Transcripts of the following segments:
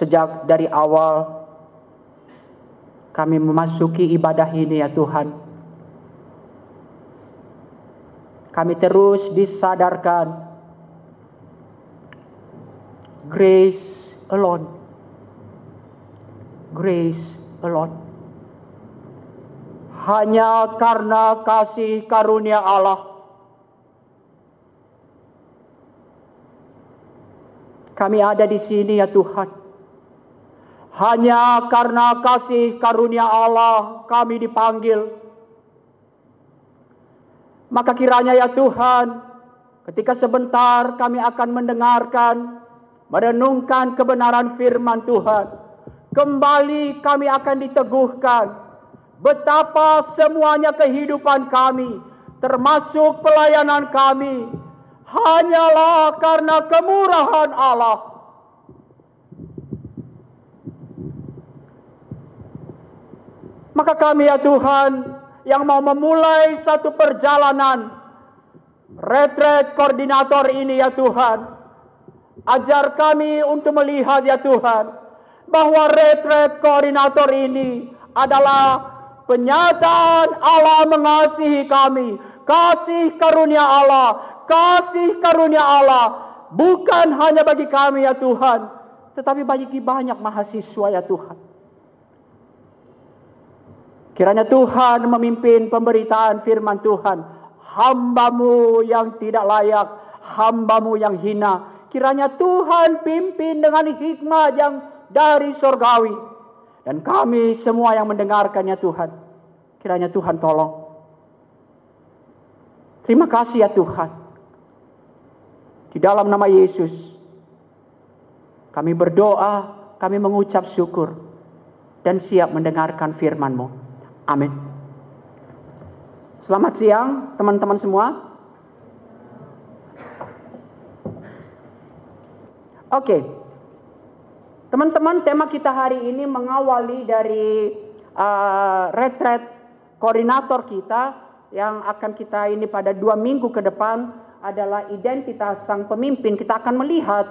Sejak dari awal kami memasuki ibadah ini ya Tuhan. Kami terus disadarkan grace alone. Grace alone. Hanya karena kasih karunia Allah kami ada di sini ya Tuhan. Hanya karena kasih karunia Allah kami dipanggil. Maka kiranya ya Tuhan, ketika sebentar kami akan mendengarkan, merenungkan kebenaran firman Tuhan, kembali kami akan diteguhkan betapa semuanya kehidupan kami, termasuk pelayanan kami, hanyalah karena kemurahan Allah Maka kami ya Tuhan yang mau memulai satu perjalanan retret koordinator ini ya Tuhan. Ajar kami untuk melihat ya Tuhan bahwa retret koordinator ini adalah penyataan Allah mengasihi kami. Kasih karunia Allah, kasih karunia Allah bukan hanya bagi kami ya Tuhan, tetapi bagi banyak mahasiswa ya Tuhan. Kiranya Tuhan memimpin pemberitaan firman Tuhan. Hambamu yang tidak layak, hambamu yang hina. Kiranya Tuhan pimpin dengan hikmah yang dari sorgawi. Dan kami semua yang mendengarkannya Tuhan. Kiranya Tuhan tolong. Terima kasih ya Tuhan. Di dalam nama Yesus. Kami berdoa, kami mengucap syukur. Dan siap mendengarkan firman-Mu. Amin. Selamat siang teman-teman semua. Oke. Teman-teman, tema kita hari ini mengawali dari uh, retret koordinator kita yang akan kita ini pada dua minggu ke depan adalah identitas sang pemimpin. Kita akan melihat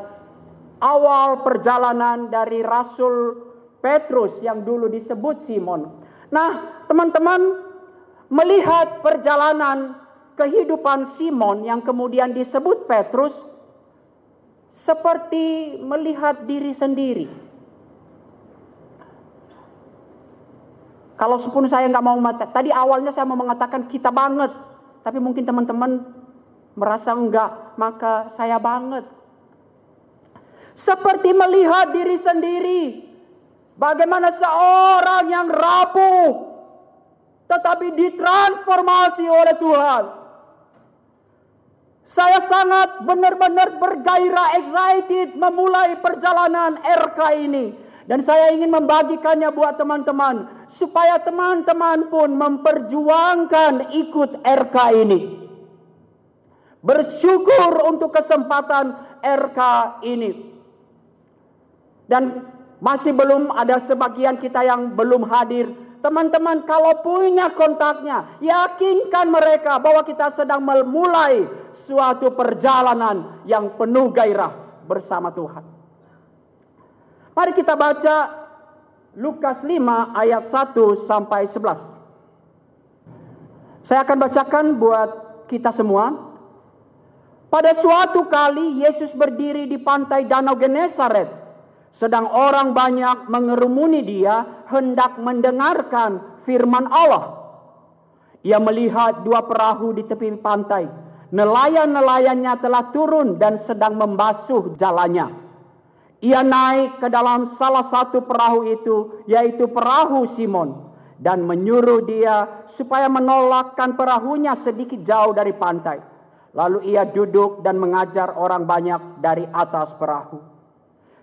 awal perjalanan dari Rasul Petrus yang dulu disebut Simon. Nah, teman-teman melihat perjalanan kehidupan Simon yang kemudian disebut Petrus seperti melihat diri sendiri. Kalau sepun saya nggak mau mengatakan, tadi awalnya saya mau mengatakan kita banget, tapi mungkin teman-teman merasa enggak, maka saya banget. Seperti melihat diri sendiri, Bagaimana seorang yang rapuh tetapi ditransformasi oleh Tuhan. Saya sangat benar-benar bergairah excited memulai perjalanan RK ini. Dan saya ingin membagikannya buat teman-teman. Supaya teman-teman pun memperjuangkan ikut RK ini. Bersyukur untuk kesempatan RK ini. Dan masih belum ada sebagian kita yang belum hadir. Teman-teman kalau punya kontaknya, yakinkan mereka bahwa kita sedang memulai suatu perjalanan yang penuh gairah bersama Tuhan. Mari kita baca Lukas 5 ayat 1 sampai 11. Saya akan bacakan buat kita semua. Pada suatu kali Yesus berdiri di pantai Danau Genesaret sedang orang banyak mengerumuni dia hendak mendengarkan firman Allah. Ia melihat dua perahu di tepi pantai. Nelayan-nelayannya telah turun dan sedang membasuh jalannya. Ia naik ke dalam salah satu perahu itu, yaitu perahu Simon, dan menyuruh dia supaya menolakkan perahunya sedikit jauh dari pantai. Lalu ia duduk dan mengajar orang banyak dari atas perahu.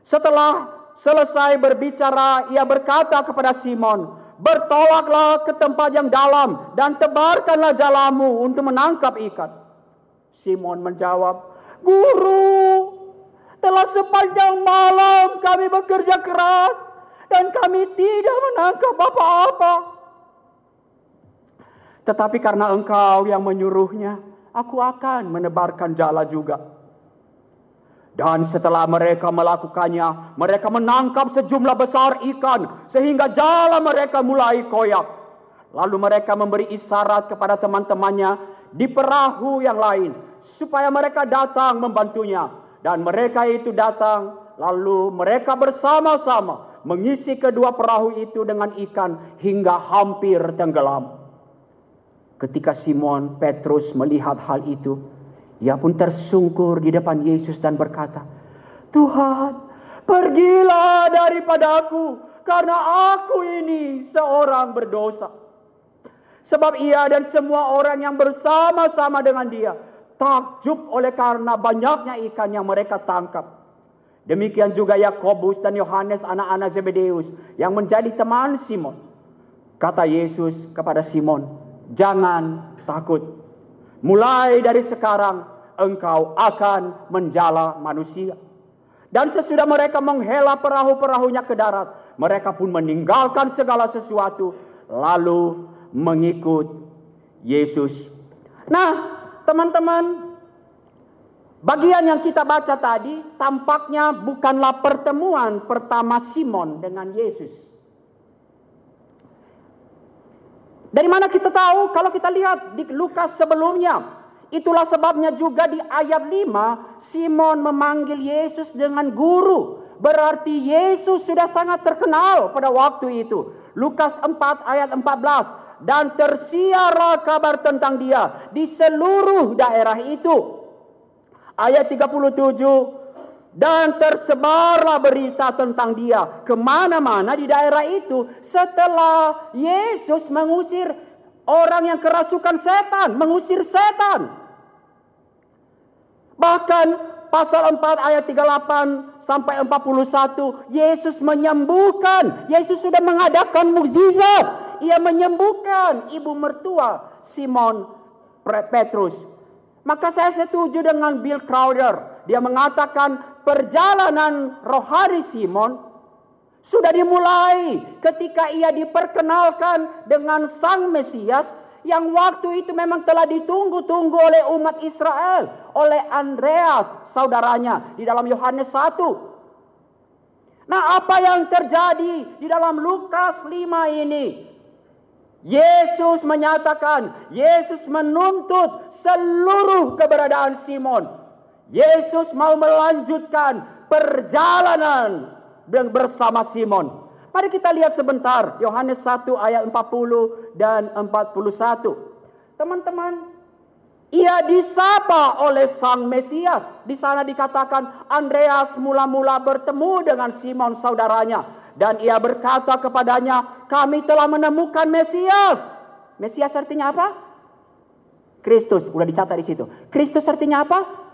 Setelah selesai berbicara, ia berkata kepada Simon, "Bertolaklah ke tempat yang dalam dan tebarkanlah jalamu untuk menangkap ikan." Simon menjawab, "Guru, telah sepanjang malam kami bekerja keras dan kami tidak menangkap apa-apa. Tetapi karena engkau yang menyuruhnya, aku akan menebarkan jala juga." Dan setelah mereka melakukannya, mereka menangkap sejumlah besar ikan sehingga jalan mereka mulai koyak. Lalu mereka memberi isyarat kepada teman-temannya di perahu yang lain supaya mereka datang membantunya. Dan mereka itu datang, lalu mereka bersama-sama mengisi kedua perahu itu dengan ikan hingga hampir tenggelam. Ketika Simon Petrus melihat hal itu, ia pun tersungkur di depan Yesus dan berkata, Tuhan, pergilah daripadaku karena aku ini seorang berdosa. Sebab ia dan semua orang yang bersama-sama dengan dia takjub oleh karena banyaknya ikan yang mereka tangkap. Demikian juga Yakobus dan Yohanes anak-anak Zebedeus yang menjadi teman Simon. Kata Yesus kepada Simon, "Jangan takut. Mulai dari sekarang engkau akan menjala manusia. Dan sesudah mereka menghela perahu-perahunya ke darat, mereka pun meninggalkan segala sesuatu lalu mengikut Yesus. Nah, teman-teman, bagian yang kita baca tadi tampaknya bukanlah pertemuan pertama Simon dengan Yesus. Dari mana kita tahu? Kalau kita lihat di Lukas sebelumnya, itulah sebabnya juga di ayat 5 Simon memanggil Yesus dengan guru. Berarti Yesus sudah sangat terkenal pada waktu itu. Lukas 4 ayat 14 dan tersiarlah kabar tentang dia di seluruh daerah itu. Ayat 37 dan tersebarlah berita tentang dia ke mana-mana di daerah itu setelah Yesus mengusir orang yang kerasukan setan, mengusir setan. Bahkan pasal 4 ayat 38 sampai 41 Yesus menyembuhkan, Yesus sudah mengadakan mukjizat. Ia menyembuhkan ibu mertua Simon Petrus. Maka saya setuju dengan Bill Crowder. Dia mengatakan perjalanan rohani Simon sudah dimulai ketika ia diperkenalkan dengan Sang Mesias yang waktu itu memang telah ditunggu-tunggu oleh umat Israel, oleh Andreas, saudaranya di dalam Yohanes 1. Nah, apa yang terjadi di dalam Lukas 5 ini? Yesus menyatakan, Yesus menuntut seluruh keberadaan Simon Yesus mau melanjutkan perjalanan bersama Simon. Mari kita lihat sebentar Yohanes 1 ayat 40 dan 41. Teman-teman, ia disapa oleh Sang Mesias. Di sana dikatakan Andreas mula-mula bertemu dengan Simon saudaranya dan ia berkata kepadanya, "Kami telah menemukan Mesias." Mesias artinya apa? Kristus, udah dicatat di situ. Kristus artinya apa?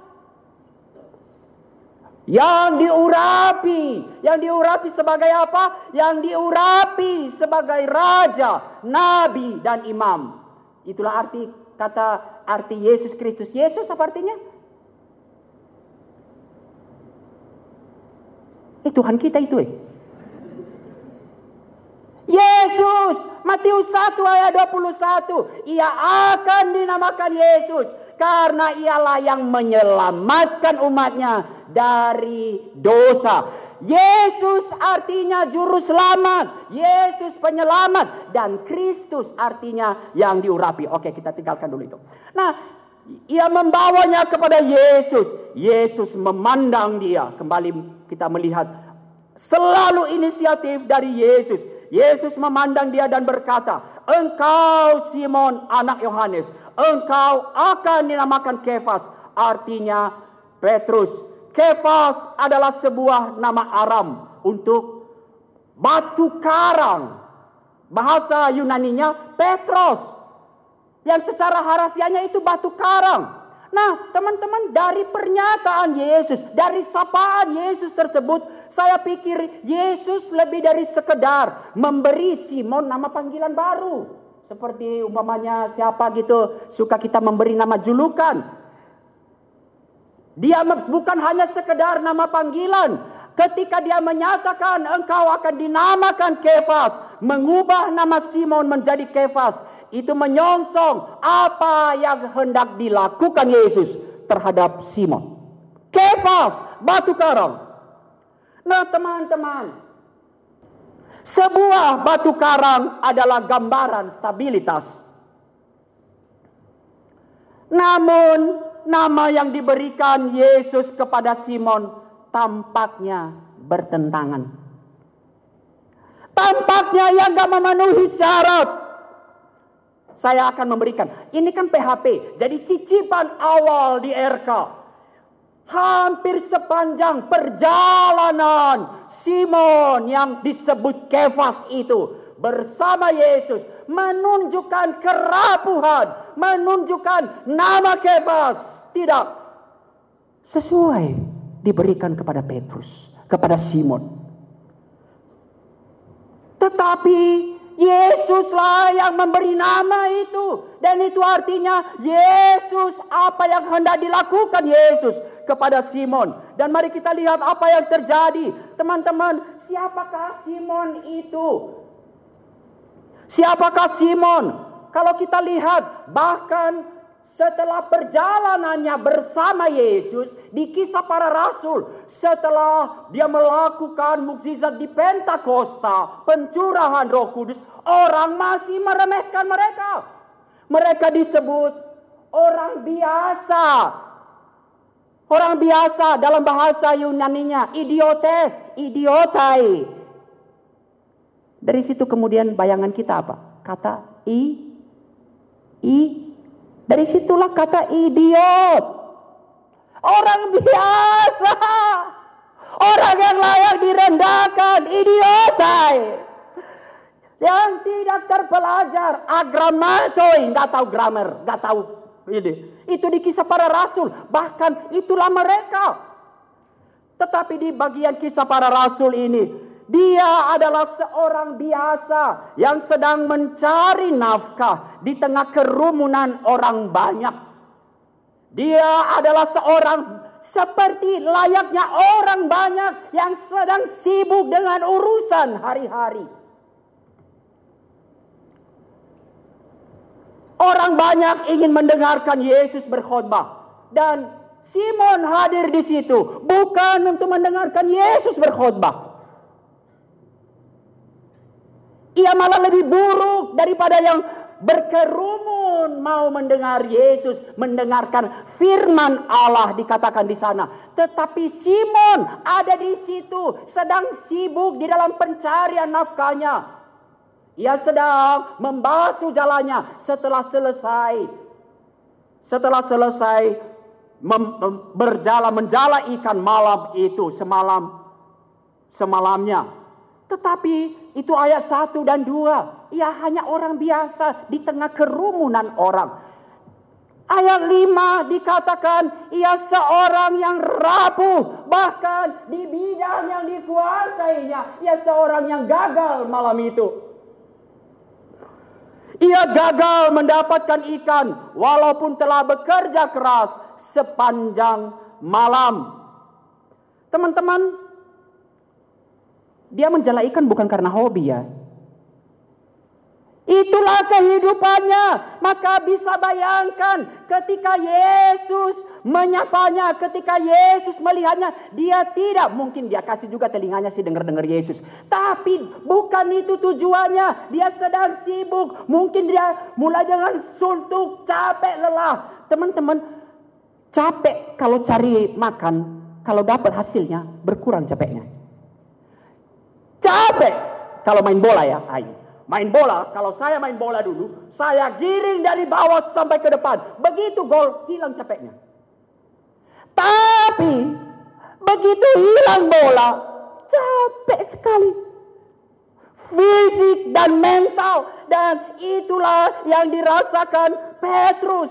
Yang diurapi, yang diurapi sebagai apa? Yang diurapi sebagai raja, nabi dan imam. Itulah arti kata arti Yesus Kristus. Yesus apa artinya? Eh Tuhan kita itu eh. Yesus, Matius 1 ayat 21. Ia akan dinamakan Yesus karena ialah yang menyelamatkan umatnya dari dosa. Yesus artinya juru selamat, Yesus penyelamat dan Kristus artinya yang diurapi. Oke, kita tinggalkan dulu itu. Nah, ia membawanya kepada Yesus. Yesus memandang dia. Kembali kita melihat selalu inisiatif dari Yesus. Yesus memandang dia dan berkata, "Engkau Simon anak Yohanes, engkau akan dinamakan Kefas, artinya Petrus. Kefas adalah sebuah nama Aram untuk batu karang. Bahasa Yunaninya Petros. Yang secara harafiahnya itu batu karang. Nah, teman-teman, dari pernyataan Yesus, dari sapaan Yesus tersebut, saya pikir Yesus lebih dari sekedar memberi Simon nama panggilan baru. Seperti umpamanya siapa gitu suka kita memberi nama julukan. Dia bukan hanya sekedar nama panggilan. Ketika dia menyatakan engkau akan dinamakan Kefas. Mengubah nama Simon menjadi Kefas. Itu menyongsong apa yang hendak dilakukan Yesus terhadap Simon. Kefas batu karang. Nah teman-teman, sebuah batu karang adalah gambaran stabilitas. Namun nama yang diberikan Yesus kepada Simon tampaknya bertentangan. Tampaknya yang gak memenuhi syarat. Saya akan memberikan. Ini kan PHP. Jadi cicipan awal di RK. Hampir sepanjang perjalanan Simon yang disebut Kefas itu bersama Yesus menunjukkan kerapuhan, menunjukkan nama Kefas tidak sesuai diberikan kepada Petrus, kepada Simon. Tetapi Yesuslah yang memberi nama itu. Dan itu artinya Yesus apa yang hendak dilakukan Yesus kepada Simon. Dan mari kita lihat apa yang terjadi. Teman-teman, siapakah Simon itu? Siapakah Simon? Kalau kita lihat bahkan setelah perjalanannya bersama Yesus di kisah para rasul, setelah dia melakukan mukjizat di Pentakosta, pencurahan Roh Kudus, orang masih meremehkan mereka. Mereka disebut orang biasa. Orang biasa dalam bahasa Yunaninya idiotes, idiotai. Dari situ kemudian bayangan kita apa? Kata i i dari situlah kata idiot. Orang biasa. Orang yang layak direndahkan. Idiotai. Yang tidak terpelajar. Agramatoi. Nggak tahu grammar. Nggak tahu ini. Itu di kisah para rasul. Bahkan itulah mereka. Tetapi di bagian kisah para rasul ini. Dia adalah seorang biasa yang sedang mencari nafkah di tengah kerumunan orang banyak. Dia adalah seorang seperti layaknya orang banyak yang sedang sibuk dengan urusan hari-hari. Orang banyak ingin mendengarkan Yesus berkhotbah dan Simon hadir di situ bukan untuk mendengarkan Yesus berkhotbah, Ia malah lebih buruk daripada yang berkerumun mau mendengar Yesus, mendengarkan firman Allah dikatakan di sana. Tetapi Simon ada di situ sedang sibuk di dalam pencarian nafkahnya. Ia sedang membasuh jalannya setelah selesai setelah selesai berjalan menjala ikan malam itu semalam semalamnya. Tetapi itu ayat satu dan dua. Ia hanya orang biasa di tengah kerumunan orang. Ayat lima dikatakan ia seorang yang rapuh. Bahkan di bidang yang dikuasainya. Ia seorang yang gagal malam itu. Ia gagal mendapatkan ikan walaupun telah bekerja keras sepanjang malam. Teman-teman, dia menjala ikan bukan karena hobi ya. Itulah kehidupannya. Maka bisa bayangkan ketika Yesus menyapanya, ketika Yesus melihatnya, dia tidak mungkin dia kasih juga telinganya sih dengar-dengar Yesus. Tapi bukan itu tujuannya. Dia sedang sibuk, mungkin dia mulai dengan suntuk, capek, lelah. Teman-teman, capek kalau cari makan, kalau dapat hasilnya berkurang capeknya. Capek kalau main bola ya. Ay. Main bola, kalau saya main bola dulu, saya giring dari bawah sampai ke depan. Begitu gol, hilang capeknya. Tapi begitu hilang bola, capek sekali. Fisik dan mental dan itulah yang dirasakan Petrus.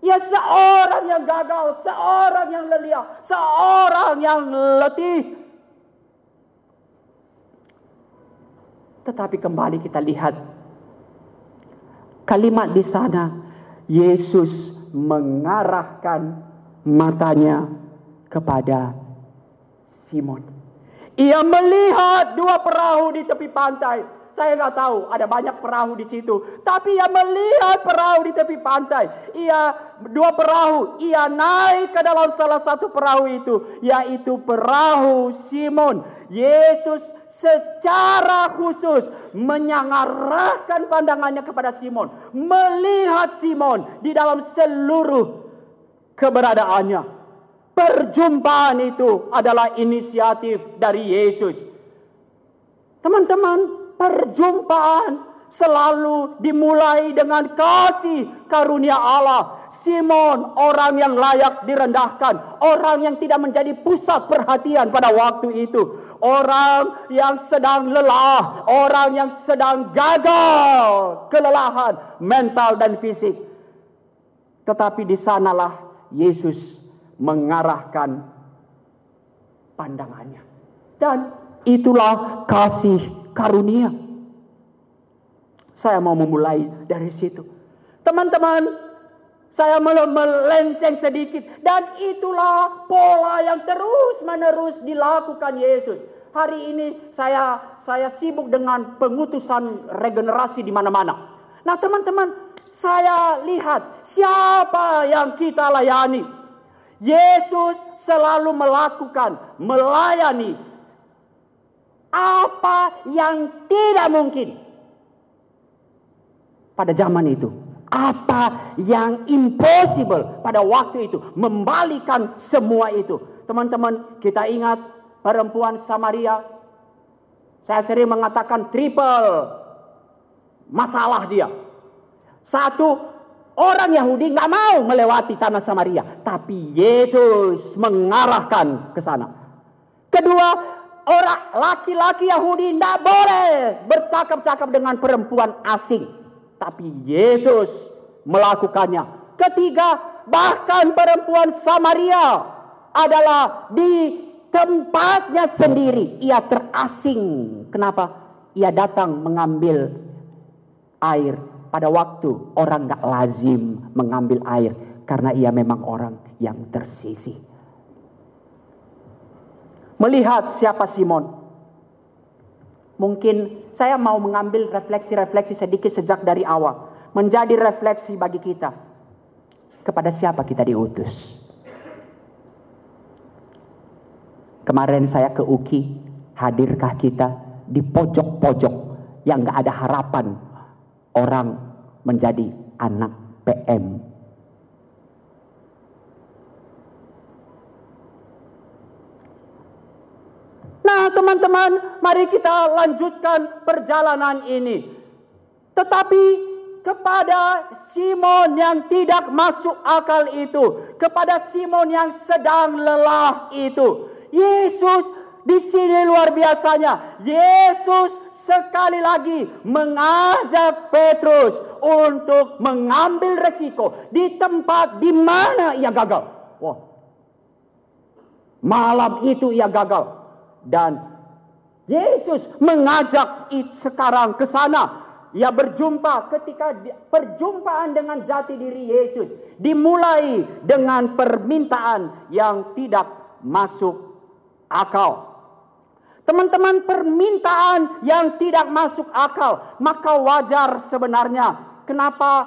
Ya seorang yang gagal, seorang yang lelia, seorang yang letih, Tetapi kembali kita lihat kalimat di sana Yesus mengarahkan matanya kepada Simon. Ia melihat dua perahu di tepi pantai. Saya nggak tahu ada banyak perahu di situ. Tapi ia melihat perahu di tepi pantai. Ia dua perahu. Ia naik ke dalam salah satu perahu itu. Yaitu perahu Simon. Yesus secara khusus menyangarahkan pandangannya kepada Simon. Melihat Simon di dalam seluruh keberadaannya. Perjumpaan itu adalah inisiatif dari Yesus. Teman-teman, perjumpaan selalu dimulai dengan kasih karunia Allah. Simon, orang yang layak direndahkan, orang yang tidak menjadi pusat perhatian pada waktu itu, orang yang sedang lelah, orang yang sedang gagal, kelelahan mental dan fisik. Tetapi di sanalah Yesus mengarahkan pandangannya. Dan Itulah kasih karunia. Saya mau memulai dari situ. Teman-teman, saya melenceng sedikit dan itulah pola yang terus-menerus dilakukan Yesus. Hari ini saya saya sibuk dengan pengutusan regenerasi di mana-mana. Nah, teman-teman, saya lihat siapa yang kita layani. Yesus selalu melakukan, melayani apa yang tidak mungkin pada zaman itu. Apa yang impossible pada waktu itu. Membalikan semua itu. Teman-teman kita ingat perempuan Samaria. Saya sering mengatakan triple masalah dia. Satu, orang Yahudi nggak mau melewati tanah Samaria. Tapi Yesus mengarahkan ke sana. Kedua, orang laki-laki Yahudi tidak boleh bercakap-cakap dengan perempuan asing. Tapi Yesus melakukannya. Ketiga, bahkan perempuan Samaria adalah di tempatnya sendiri. Ia terasing. Kenapa? Ia datang mengambil air pada waktu orang gak lazim mengambil air karena ia memang orang yang tersisih melihat siapa Simon. Mungkin saya mau mengambil refleksi-refleksi sedikit sejak dari awal. Menjadi refleksi bagi kita. Kepada siapa kita diutus. Kemarin saya ke UKI, hadirkah kita di pojok-pojok yang gak ada harapan orang menjadi anak PM Nah teman-teman mari kita lanjutkan perjalanan ini. Tetapi kepada Simon yang tidak masuk akal itu, kepada Simon yang sedang lelah itu, Yesus di sini luar biasanya. Yesus sekali lagi mengajak Petrus untuk mengambil resiko di tempat di mana ia gagal. Wah. Malam itu ia gagal. Dan Yesus mengajak sekarang ke sana. Ia berjumpa ketika perjumpaan dengan jati diri Yesus dimulai dengan permintaan yang tidak masuk akal. Teman-teman, permintaan yang tidak masuk akal, maka wajar sebenarnya. Kenapa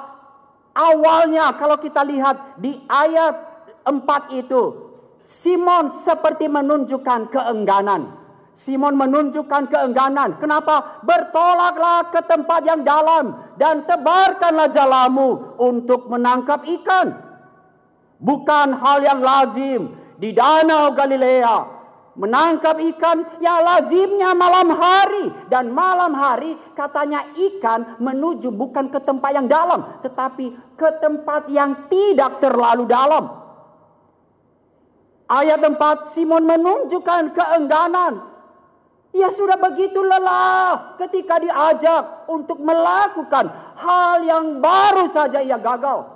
awalnya kalau kita lihat di ayat 4 itu Simon seperti menunjukkan keengganan. Simon menunjukkan keengganan. Kenapa? Bertolaklah ke tempat yang dalam dan tebarkanlah jalamu untuk menangkap ikan. Bukan hal yang lazim di danau Galilea. Menangkap ikan ya lazimnya malam hari. Dan malam hari katanya ikan menuju bukan ke tempat yang dalam. Tetapi ke tempat yang tidak terlalu dalam. Ayat 4 Simon menunjukkan keengganan. Ia sudah begitu lelah ketika diajak untuk melakukan hal yang baru saja ia gagal.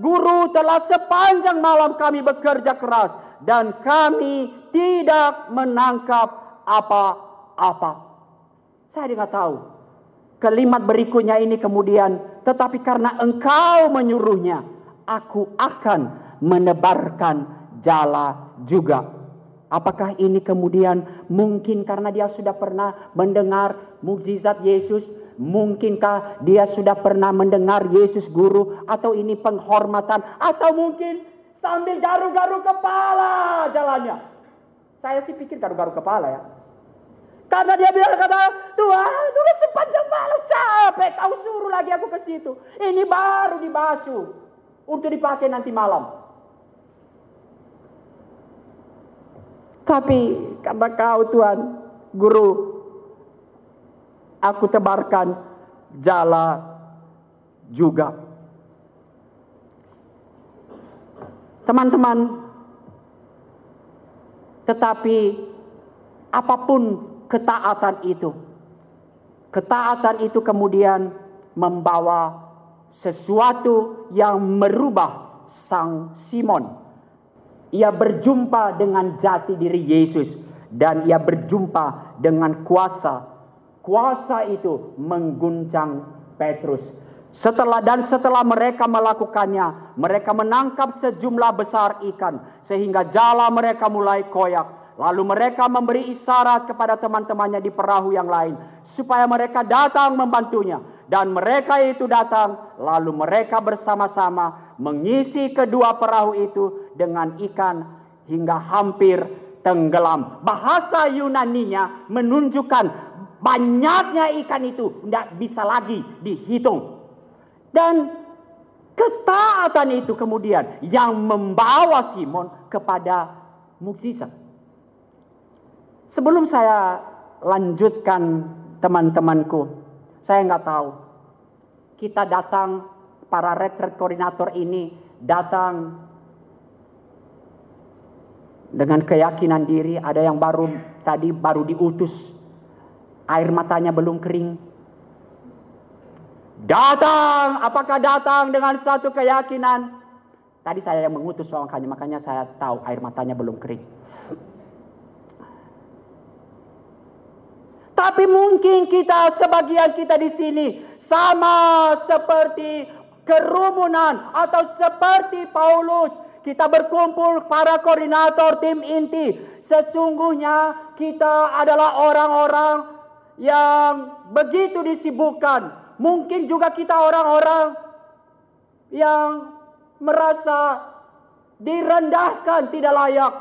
Guru telah sepanjang malam kami bekerja keras dan kami tidak menangkap apa-apa. Saya tidak tahu. Kalimat berikutnya ini kemudian, tetapi karena engkau menyuruhnya, aku akan menebarkan jala juga. Apakah ini kemudian mungkin karena dia sudah pernah mendengar mukjizat Yesus? Mungkinkah dia sudah pernah mendengar Yesus guru? Atau ini penghormatan? Atau mungkin sambil garu-garu kepala jalannya? Saya sih pikir garu-garu kepala ya. Karena dia bilang kata Tuhan udah sepanjang malam capek kau suruh lagi aku ke situ. Ini baru dibasuh untuk dipakai nanti malam. Tapi karena kau Tuhan, guru, aku tebarkan jala juga. Teman-teman, tetapi apa pun ketaatan itu, ketaatan itu kemudian membawa sesuatu yang merubah sang Simon ia berjumpa dengan jati diri Yesus dan ia berjumpa dengan kuasa. Kuasa itu mengguncang Petrus. Setelah dan setelah mereka melakukannya, mereka menangkap sejumlah besar ikan sehingga jala mereka mulai koyak. Lalu mereka memberi isyarat kepada teman-temannya di perahu yang lain supaya mereka datang membantunya dan mereka itu datang lalu mereka bersama-sama mengisi kedua perahu itu dengan ikan hingga hampir tenggelam. Bahasa Yunaninya menunjukkan banyaknya ikan itu tidak bisa lagi dihitung. Dan ketaatan itu kemudian yang membawa Simon kepada mukjizat. Sebelum saya lanjutkan teman-temanku, saya nggak tahu. Kita datang para retret koordinator ini datang dengan keyakinan diri, ada yang baru tadi baru diutus, air matanya belum kering. Datang, apakah datang dengan satu keyakinan? Tadi saya yang mengutus makanya, makanya saya tahu air matanya belum kering. Tapi mungkin kita sebagian kita di sini sama seperti kerumunan atau seperti Paulus kita berkumpul para koordinator tim inti. Sesungguhnya kita adalah orang-orang yang begitu disibukkan. Mungkin juga kita orang-orang yang merasa direndahkan, tidak layak.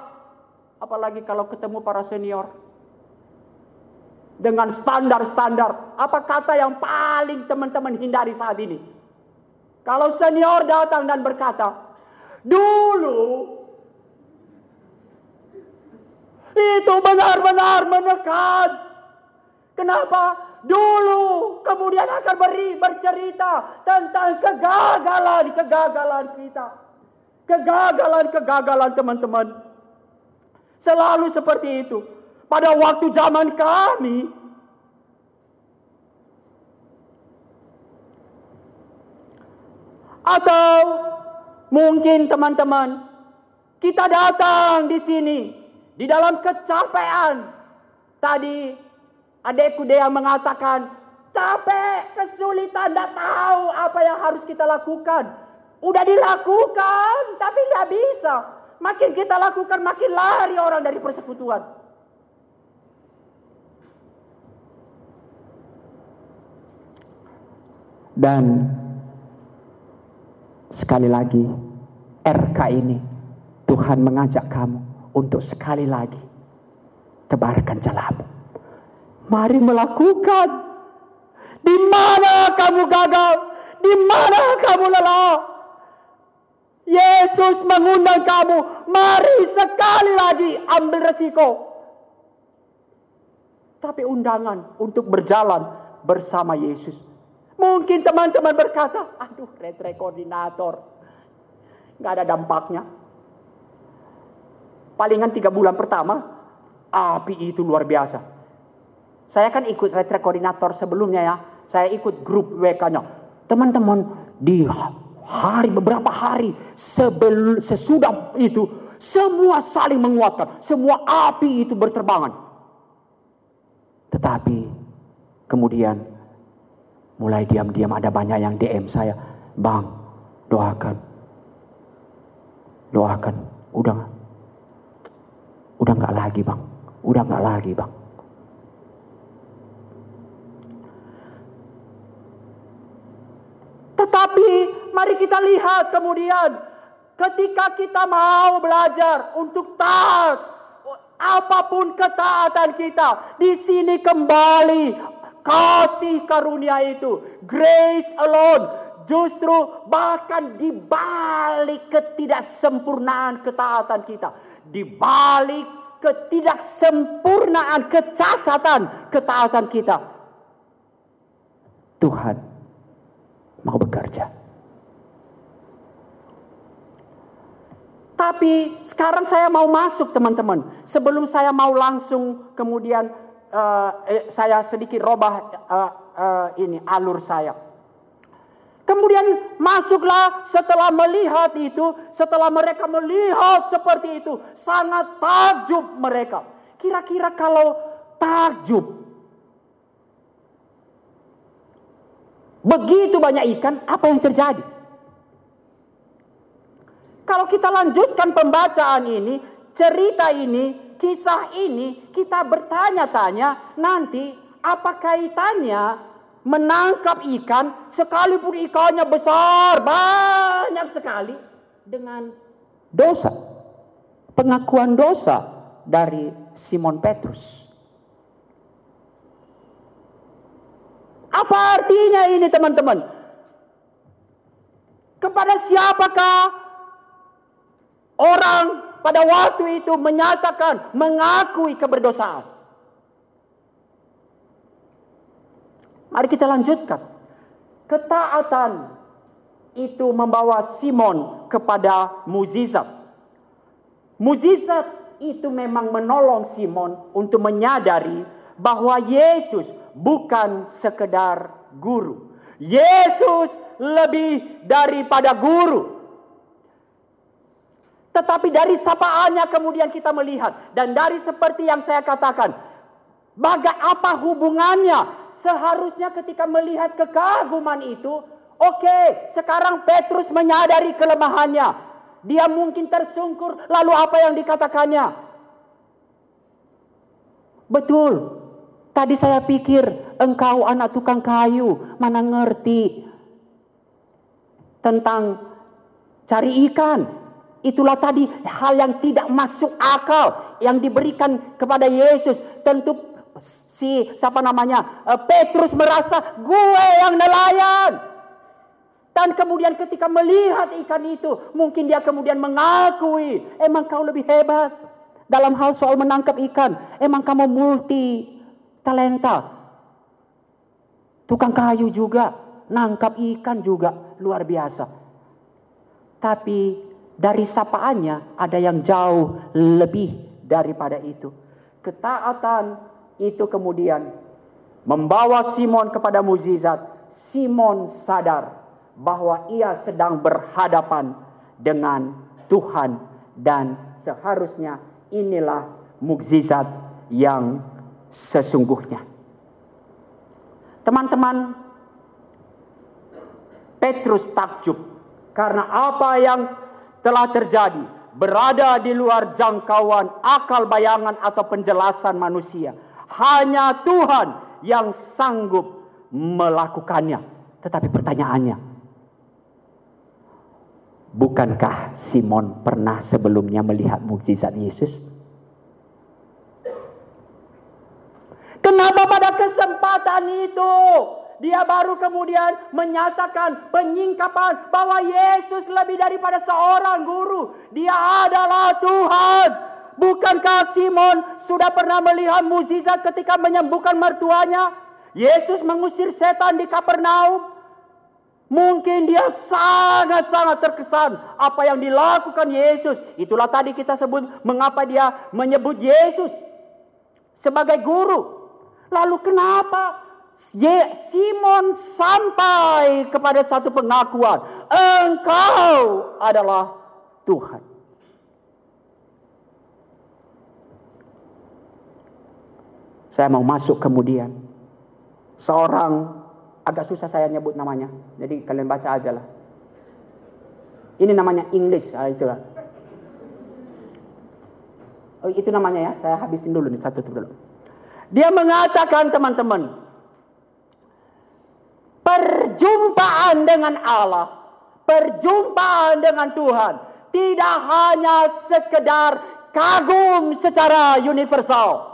Apalagi kalau ketemu para senior. Dengan standar-standar. Apa kata yang paling teman-teman hindari saat ini? Kalau senior datang dan berkata, Dulu itu benar-benar menekan. Kenapa? Dulu kemudian akan beri bercerita tentang kegagalan-kegagalan kita. Kegagalan-kegagalan teman-teman. Selalu seperti itu. Pada waktu zaman kami, atau Mungkin teman-teman, kita datang di sini di dalam kecapean. Tadi adekku dia mengatakan, capek, kesulitan, tidak tahu apa yang harus kita lakukan. Udah dilakukan, tapi nggak bisa. Makin kita lakukan, makin lari orang dari persekutuan. Dan Sekali lagi, RK ini Tuhan mengajak kamu untuk sekali lagi tebarkan jalamu. Mari melakukan. Di mana kamu gagal? Di mana kamu lelah? Yesus mengundang kamu, mari sekali lagi ambil resiko. Tapi undangan untuk berjalan bersama Yesus Mungkin teman-teman berkata, aduh retre koordinator. Nggak ada dampaknya. Palingan tiga bulan pertama, api itu luar biasa. Saya kan ikut retre koordinator sebelumnya ya. Saya ikut grup WK-nya. Teman-teman di hari beberapa hari sebelum sesudah itu semua saling menguatkan, semua api itu berterbangan. Tetapi kemudian Mulai diam-diam ada banyak yang DM saya. Bang, doakan. Doakan. Udah Udah nggak lagi bang, udah nggak lagi bang. Tetapi mari kita lihat kemudian ketika kita mau belajar untuk taat apa pun ketaatan kita di sini kembali kasih karunia itu. Grace alone justru bahkan di balik ketidaksempurnaan ketaatan kita di balik ketidaksempurnaan kecacatan ketaatan kita Tuhan mau bekerja Tapi sekarang saya mau masuk teman-teman. Sebelum saya mau langsung kemudian uh, eh, saya sedikit robah uh, uh, ini alur saya. Kemudian masuklah setelah melihat itu, setelah mereka melihat seperti itu, sangat takjub mereka. Kira-kira kalau takjub, begitu banyak ikan, apa yang terjadi? Kalau kita lanjutkan pembacaan ini, cerita ini, kisah ini, kita bertanya-tanya nanti apa kaitannya menangkap ikan sekalipun ikannya besar banyak sekali dengan dosa. Pengakuan dosa dari Simon Petrus. Apa artinya ini teman-teman? Kepada siapakah Orang pada waktu itu menyatakan, mengakui keberdosaan. Mari kita lanjutkan. Ketaatan itu membawa Simon kepada muzizat. Muzizat itu memang menolong Simon untuk menyadari bahwa Yesus bukan sekedar guru. Yesus lebih daripada guru. Tetapi dari sapaannya kemudian kita melihat. Dan dari seperti yang saya katakan. Baga apa hubungannya? Seharusnya ketika melihat kekaguman itu. Oke okay, sekarang Petrus menyadari kelemahannya. Dia mungkin tersungkur. Lalu apa yang dikatakannya? Betul. Tadi saya pikir engkau anak tukang kayu. Mana ngerti. Tentang cari ikan Itulah tadi hal yang tidak masuk akal yang diberikan kepada Yesus. Tentu si siapa namanya eh, Petrus merasa gue yang nelayan. Dan kemudian ketika melihat ikan itu, mungkin dia kemudian mengakui, emang kau lebih hebat dalam hal soal menangkap ikan. Emang kamu multi talenta. Tukang kayu juga, nangkap ikan juga luar biasa. Tapi dari sapaannya ada yang jauh lebih daripada itu. Ketaatan itu kemudian membawa Simon kepada mukjizat. Simon sadar bahwa ia sedang berhadapan dengan Tuhan dan seharusnya inilah mukjizat yang sesungguhnya. Teman-teman, Petrus takjub karena apa yang telah terjadi berada di luar jangkauan akal bayangan atau penjelasan manusia. Hanya Tuhan yang sanggup melakukannya. Tetapi pertanyaannya, bukankah Simon pernah sebelumnya melihat mukjizat Yesus? Kenapa pada kesempatan itu dia baru kemudian menyatakan penyingkapan bahwa Yesus lebih daripada seorang guru. Dia adalah Tuhan. Bukankah Simon sudah pernah melihat mukjizat ketika menyembuhkan mertuanya? Yesus mengusir setan di Kapernaum. Mungkin dia sangat-sangat terkesan apa yang dilakukan Yesus. Itulah tadi kita sebut mengapa dia menyebut Yesus sebagai guru. Lalu kenapa Simon sampai kepada satu pengakuan, engkau adalah Tuhan. Saya mau masuk kemudian. Seorang agak susah saya nyebut namanya. Jadi kalian baca aja lah. Ini namanya English, ah, itulah. Oh, itu namanya ya, saya habisin dulu nih satu dulu. Dia mengatakan teman-teman, perjumpaan dengan Allah, perjumpaan dengan Tuhan tidak hanya sekedar kagum secara universal.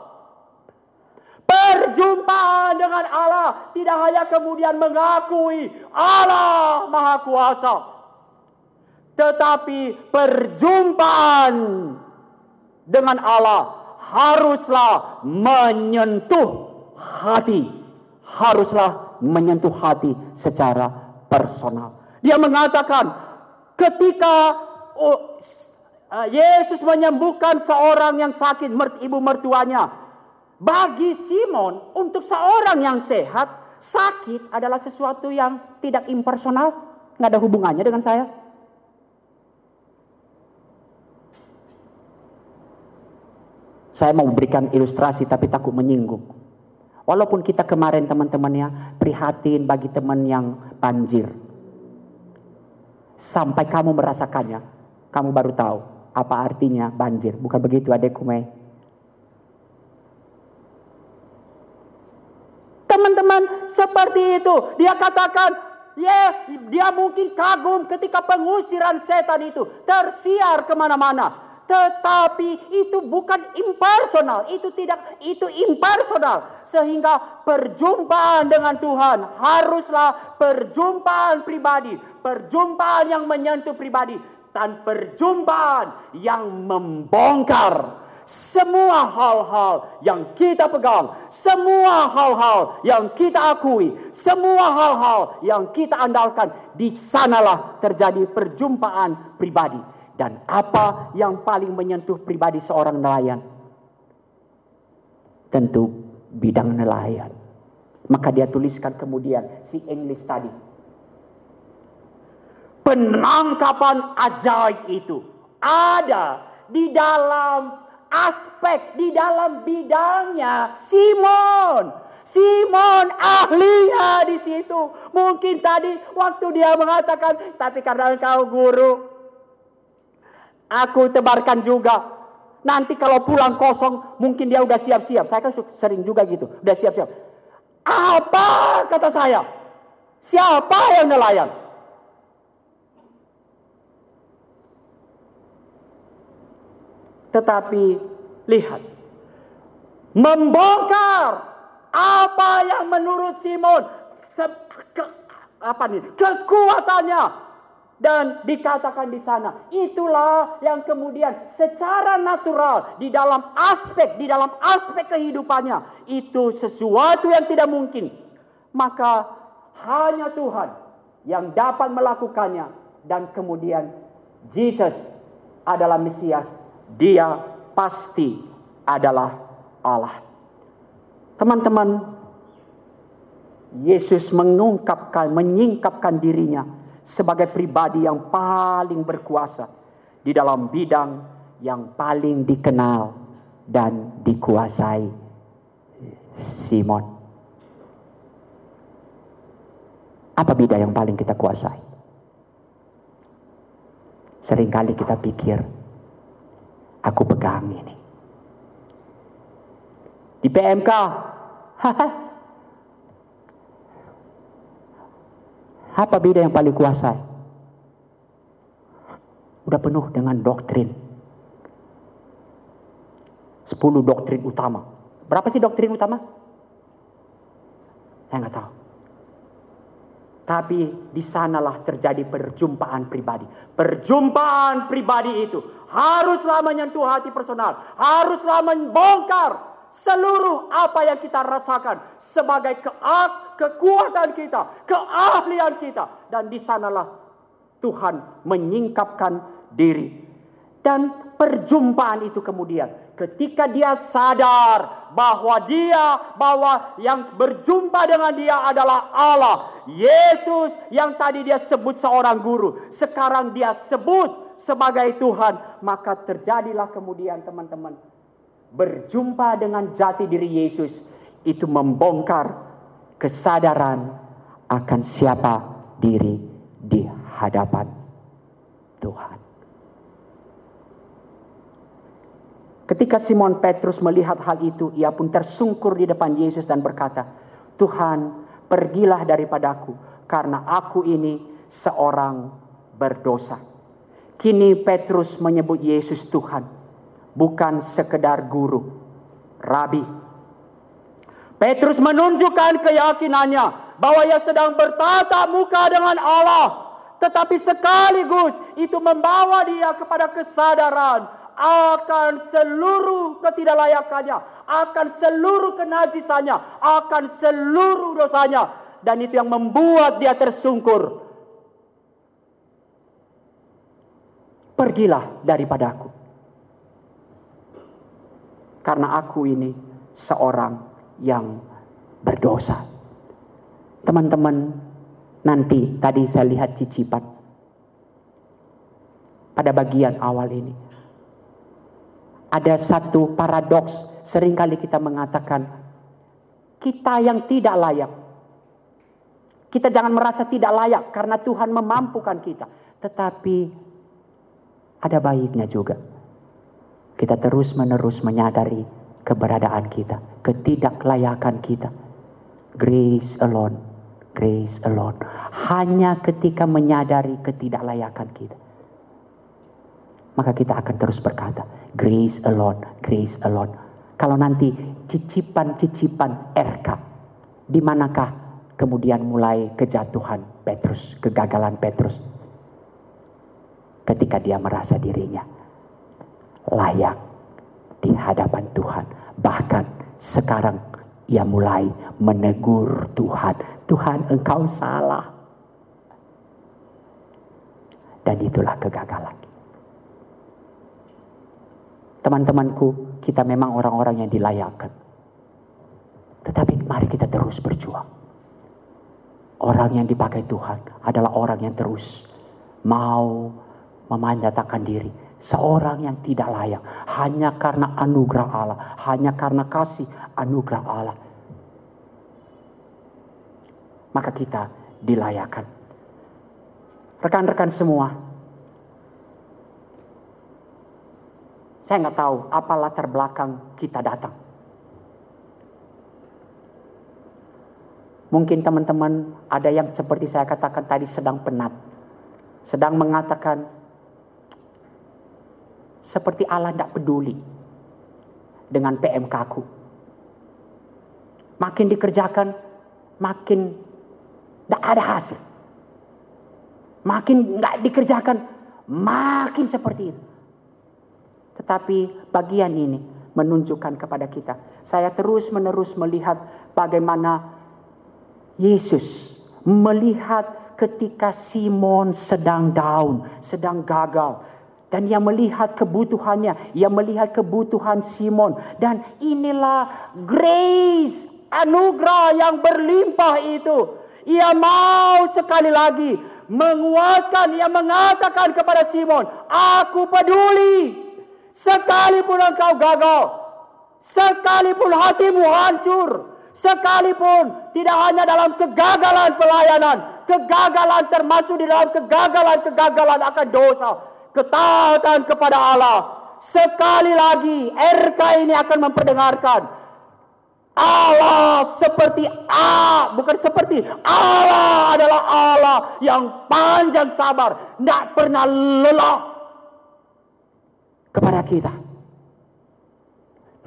Perjumpaan dengan Allah tidak hanya kemudian mengakui Allah Maha Kuasa. Tetapi perjumpaan dengan Allah haruslah menyentuh hati. Haruslah menyentuh hati secara personal. Dia mengatakan ketika oh, Yesus menyembuhkan seorang yang sakit ibu mertuanya bagi Simon, untuk seorang yang sehat, sakit adalah sesuatu yang tidak impersonal, nggak ada hubungannya dengan saya. Saya mau berikan ilustrasi tapi takut menyinggung. Walaupun kita kemarin teman-temannya prihatin bagi teman yang banjir. Sampai kamu merasakannya, kamu baru tahu apa artinya banjir. Bukan begitu adekku, Mei? Teman-teman, seperti itu. Dia katakan, yes, dia mungkin kagum ketika pengusiran setan itu tersiar ke mana-mana. Tetapi itu bukan impersonal, itu tidak, itu impersonal. Sehingga perjumpaan dengan Tuhan haruslah perjumpaan pribadi, perjumpaan yang menyentuh pribadi, dan perjumpaan yang membongkar semua hal-hal yang kita pegang, semua hal-hal yang kita akui, semua hal-hal yang kita andalkan, di sanalah terjadi perjumpaan pribadi. Dan apa yang paling menyentuh pribadi seorang nelayan? Tentu bidang nelayan. Maka dia tuliskan kemudian si English tadi. Penangkapan ajaib itu ada di dalam aspek di dalam bidangnya Simon. Simon ahlinya di situ. Mungkin tadi waktu dia mengatakan, tapi karena engkau guru, aku tebarkan juga. Nanti kalau pulang kosong, mungkin dia udah siap-siap. Saya kan sering juga gitu, udah siap-siap. Apa kata saya? Siapa yang nelayan? Tetapi lihat, membongkar apa yang menurut Simon ke, apa nih kekuatannya dan dikatakan di sana itulah yang kemudian secara natural di dalam aspek di dalam aspek kehidupannya itu sesuatu yang tidak mungkin. Maka hanya Tuhan yang dapat melakukannya dan kemudian Jesus adalah Mesias. Dia pasti adalah Allah. Teman-teman, Yesus mengungkapkan, menyingkapkan dirinya sebagai pribadi yang paling berkuasa di dalam bidang yang paling dikenal dan dikuasai Simon. Apa bidang yang paling kita kuasai? Seringkali kita pikir aku pegang ini. Di PMK, apa beda yang paling kuasa? Udah penuh dengan doktrin. Sepuluh doktrin utama. Berapa sih doktrin utama? Saya nggak tahu. Tapi di sanalah terjadi perjumpaan pribadi. Perjumpaan pribadi itu haruslah menyentuh hati personal, haruslah membongkar seluruh apa yang kita rasakan sebagai keak, kekuatan kita, keahlian kita dan di sanalah Tuhan menyingkapkan diri. Dan perjumpaan itu kemudian ketika dia sadar bahwa dia bahwa yang berjumpa dengan dia adalah Allah Yesus yang tadi dia sebut seorang guru sekarang dia sebut sebagai Tuhan maka terjadilah kemudian teman-teman berjumpa dengan jati diri Yesus itu membongkar kesadaran akan siapa diri di hadapan Tuhan Ketika Simon Petrus melihat hal itu, ia pun tersungkur di depan Yesus dan berkata, "Tuhan, pergilah daripadaku, karena aku ini seorang berdosa." Kini Petrus menyebut Yesus Tuhan, bukan sekedar guru, rabi. Petrus menunjukkan keyakinannya bahwa ia sedang bertatap muka dengan Allah, tetapi sekaligus itu membawa dia kepada kesadaran akan seluruh ketidaklayakannya, akan seluruh kenajisannya, akan seluruh dosanya. Dan itu yang membuat dia tersungkur. Pergilah daripadaku. Karena aku ini seorang yang berdosa. Teman-teman, nanti tadi saya lihat cicipan pada bagian awal ini ada satu paradoks. Seringkali kita mengatakan, kita yang tidak layak. Kita jangan merasa tidak layak karena Tuhan memampukan kita. Tetapi ada baiknya juga. Kita terus menerus menyadari keberadaan kita, ketidaklayakan kita. Grace alone, grace alone. Hanya ketika menyadari ketidaklayakan kita maka kita akan terus berkata, grace alone, grace alone. Kalau nanti cicipan-cicipan RK, di manakah kemudian mulai kejatuhan Petrus, kegagalan Petrus? Ketika dia merasa dirinya layak di hadapan Tuhan. Bahkan sekarang ia mulai menegur Tuhan. Tuhan engkau salah. Dan itulah kegagalan. Teman-temanku, kita memang orang-orang yang dilayakkan. Tetapi mari kita terus berjuang. Orang yang dipakai Tuhan adalah orang yang terus mau memanjatakan diri. Seorang yang tidak layak hanya karena anugerah Allah, hanya karena kasih anugerah Allah. Maka kita dilayakan. Rekan-rekan semua, Saya nggak tahu apa latar belakang kita datang. Mungkin teman-teman ada yang seperti saya katakan tadi sedang penat. Sedang mengatakan seperti Allah tidak peduli dengan PMK ku. Makin dikerjakan, makin tidak ada hasil. Makin nggak dikerjakan, makin seperti itu. Tetapi bagian ini menunjukkan kepada kita. Saya terus menerus melihat bagaimana Yesus melihat ketika Simon sedang down, sedang gagal. Dan ia melihat kebutuhannya, ia melihat kebutuhan Simon. Dan inilah grace, anugerah yang berlimpah itu. Ia mau sekali lagi menguatkan, ia mengatakan kepada Simon, aku peduli Sekalipun engkau gagal, sekalipun hatimu hancur, sekalipun tidak hanya dalam kegagalan pelayanan, kegagalan termasuk di dalam kegagalan-kegagalan akan dosa, ketaatan kepada Allah. Sekali lagi RK ini akan memperdengarkan Allah seperti A, bukan seperti Allah adalah Allah yang panjang sabar, tidak pernah lelah kepada kita.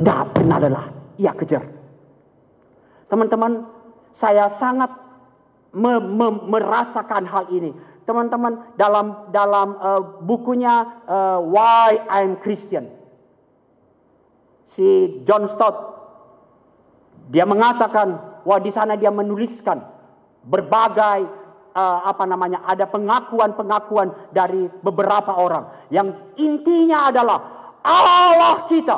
Tidak pernah lelah, ia kejar. Teman-teman, saya sangat me me merasakan hal ini. Teman-teman, dalam dalam uh, bukunya uh, Why I'm Christian, si John Stott, dia mengatakan, wah di sana dia menuliskan berbagai uh, apa namanya ada pengakuan-pengakuan dari beberapa orang. Yang intinya adalah Allah kita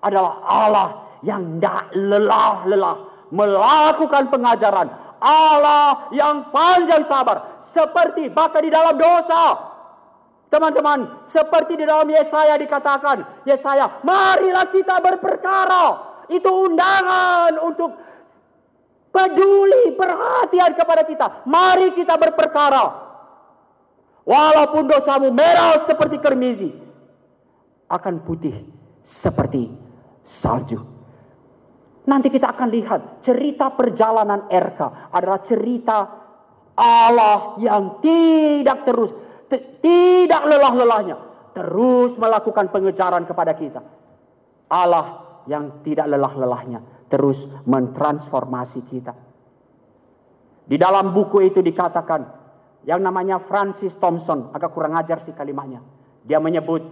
adalah Allah yang tidak lelah-lelah melakukan pengajaran Allah yang panjang sabar seperti bahkan di dalam dosa teman-teman seperti di dalam Yesaya dikatakan Yesaya marilah kita berperkara itu undangan untuk peduli, perhatian kepada kita. Mari kita berperkara. Walaupun dosamu merah seperti kermizi, akan putih seperti salju. Nanti kita akan lihat cerita perjalanan RK adalah cerita Allah yang tidak terus, tidak lelah-lelahnya, terus melakukan pengejaran kepada kita. Allah yang tidak lelah-lelahnya terus mentransformasi kita. Di dalam buku itu dikatakan yang namanya Francis Thompson, agak kurang ajar sih kalimatnya. Dia menyebut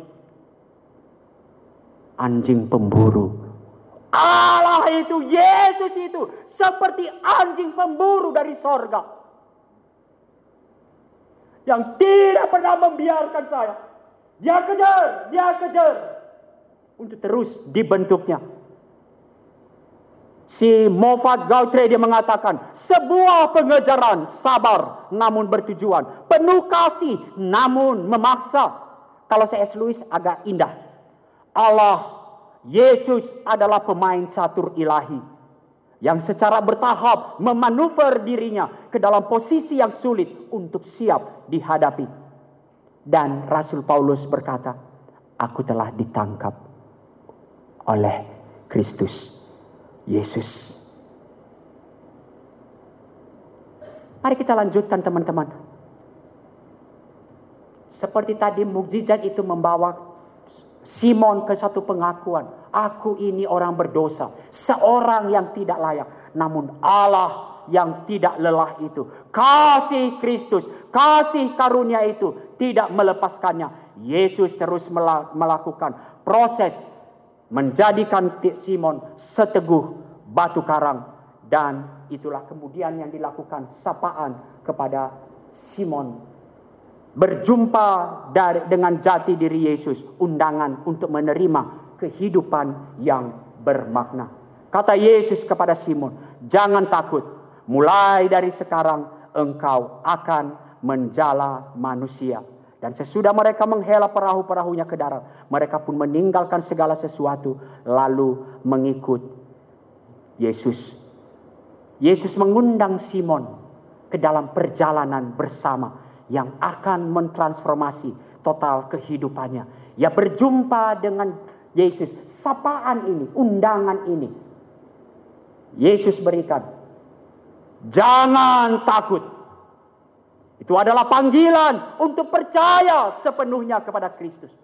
anjing pemburu. Itu, Yesus itu seperti anjing pemburu dari sorga. Yang tidak pernah membiarkan saya. Dia kejar, dia kejar. Untuk terus dibentuknya Si Moffat Gautre dia mengatakan, sebuah pengejaran sabar namun bertujuan, penuh kasih namun memaksa. Kalau C.S. Lewis agak indah. Allah, Yesus adalah pemain catur ilahi yang secara bertahap memanuver dirinya ke dalam posisi yang sulit untuk siap dihadapi. Dan Rasul Paulus berkata, aku telah ditangkap oleh Kristus. Yesus. Mari kita lanjutkan teman-teman. Seperti tadi mukjizat itu membawa Simon ke satu pengakuan. Aku ini orang berdosa. Seorang yang tidak layak. Namun Allah yang tidak lelah itu. Kasih Kristus. Kasih karunia itu. Tidak melepaskannya. Yesus terus melakukan proses menjadikan Simon seteguh batu karang dan itulah kemudian yang dilakukan sapaan kepada Simon berjumpa dari dengan jati diri Yesus undangan untuk menerima kehidupan yang bermakna. Kata Yesus kepada Simon jangan takut. Mulai dari sekarang engkau akan menjala manusia. Dan sesudah mereka menghela perahu-perahunya ke darat, mereka pun meninggalkan segala sesuatu lalu mengikut Yesus. Yesus mengundang Simon ke dalam perjalanan bersama yang akan mentransformasi total kehidupannya. Ya berjumpa dengan Yesus, sapaan ini, undangan ini. Yesus berikan, jangan takut. Itu adalah panggilan untuk percaya sepenuhnya kepada Kristus.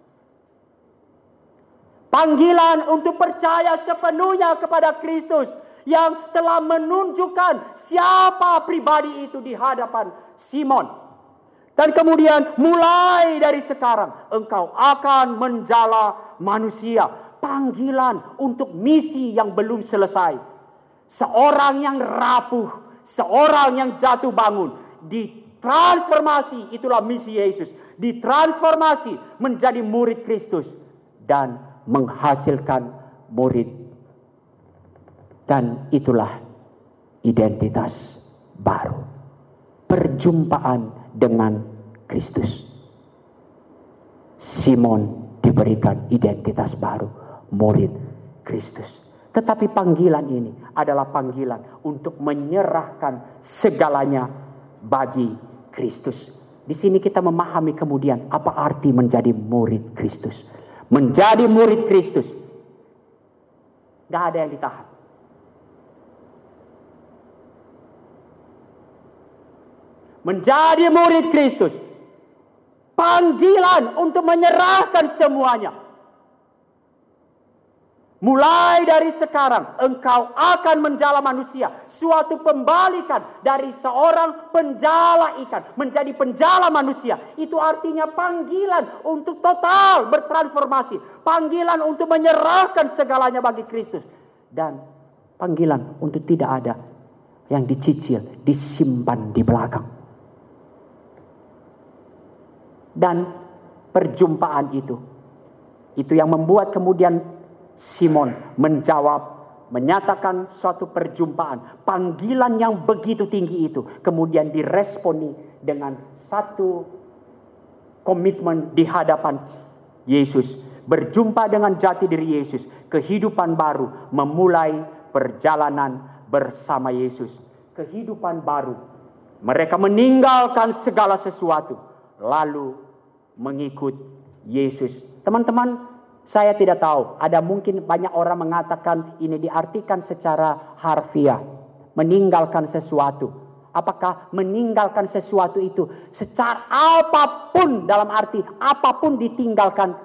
Panggilan untuk percaya sepenuhnya kepada Kristus yang telah menunjukkan siapa pribadi itu di hadapan Simon. Dan kemudian mulai dari sekarang engkau akan menjala manusia. Panggilan untuk misi yang belum selesai. Seorang yang rapuh, seorang yang jatuh bangun di Transformasi itulah misi Yesus. Ditransformasi menjadi murid Kristus dan menghasilkan murid. Dan itulah identitas baru. Perjumpaan dengan Kristus. Simon diberikan identitas baru, murid Kristus. Tetapi panggilan ini adalah panggilan untuk menyerahkan segalanya bagi Kristus. Di sini kita memahami kemudian apa arti menjadi murid Kristus. Menjadi murid Kristus. Gak ada yang ditahan. Menjadi murid Kristus. Panggilan untuk menyerahkan semuanya. Mulai dari sekarang engkau akan menjala manusia. Suatu pembalikan dari seorang penjala ikan menjadi penjala manusia. Itu artinya panggilan untuk total bertransformasi. Panggilan untuk menyerahkan segalanya bagi Kristus. Dan panggilan untuk tidak ada yang dicicil, disimpan di belakang. Dan perjumpaan itu. Itu yang membuat kemudian Simon menjawab, menyatakan suatu perjumpaan, panggilan yang begitu tinggi itu, kemudian diresponi dengan satu komitmen di hadapan Yesus, berjumpa dengan jati diri Yesus, kehidupan baru, memulai perjalanan bersama Yesus, kehidupan baru. Mereka meninggalkan segala sesuatu, lalu mengikut Yesus. Teman-teman, Saya tidak tahu. Ada mungkin banyak orang mengatakan ini diartikan secara harfiah. Meninggalkan sesuatu. Apakah meninggalkan sesuatu itu secara apa pun dalam arti apa pun ditinggalkan.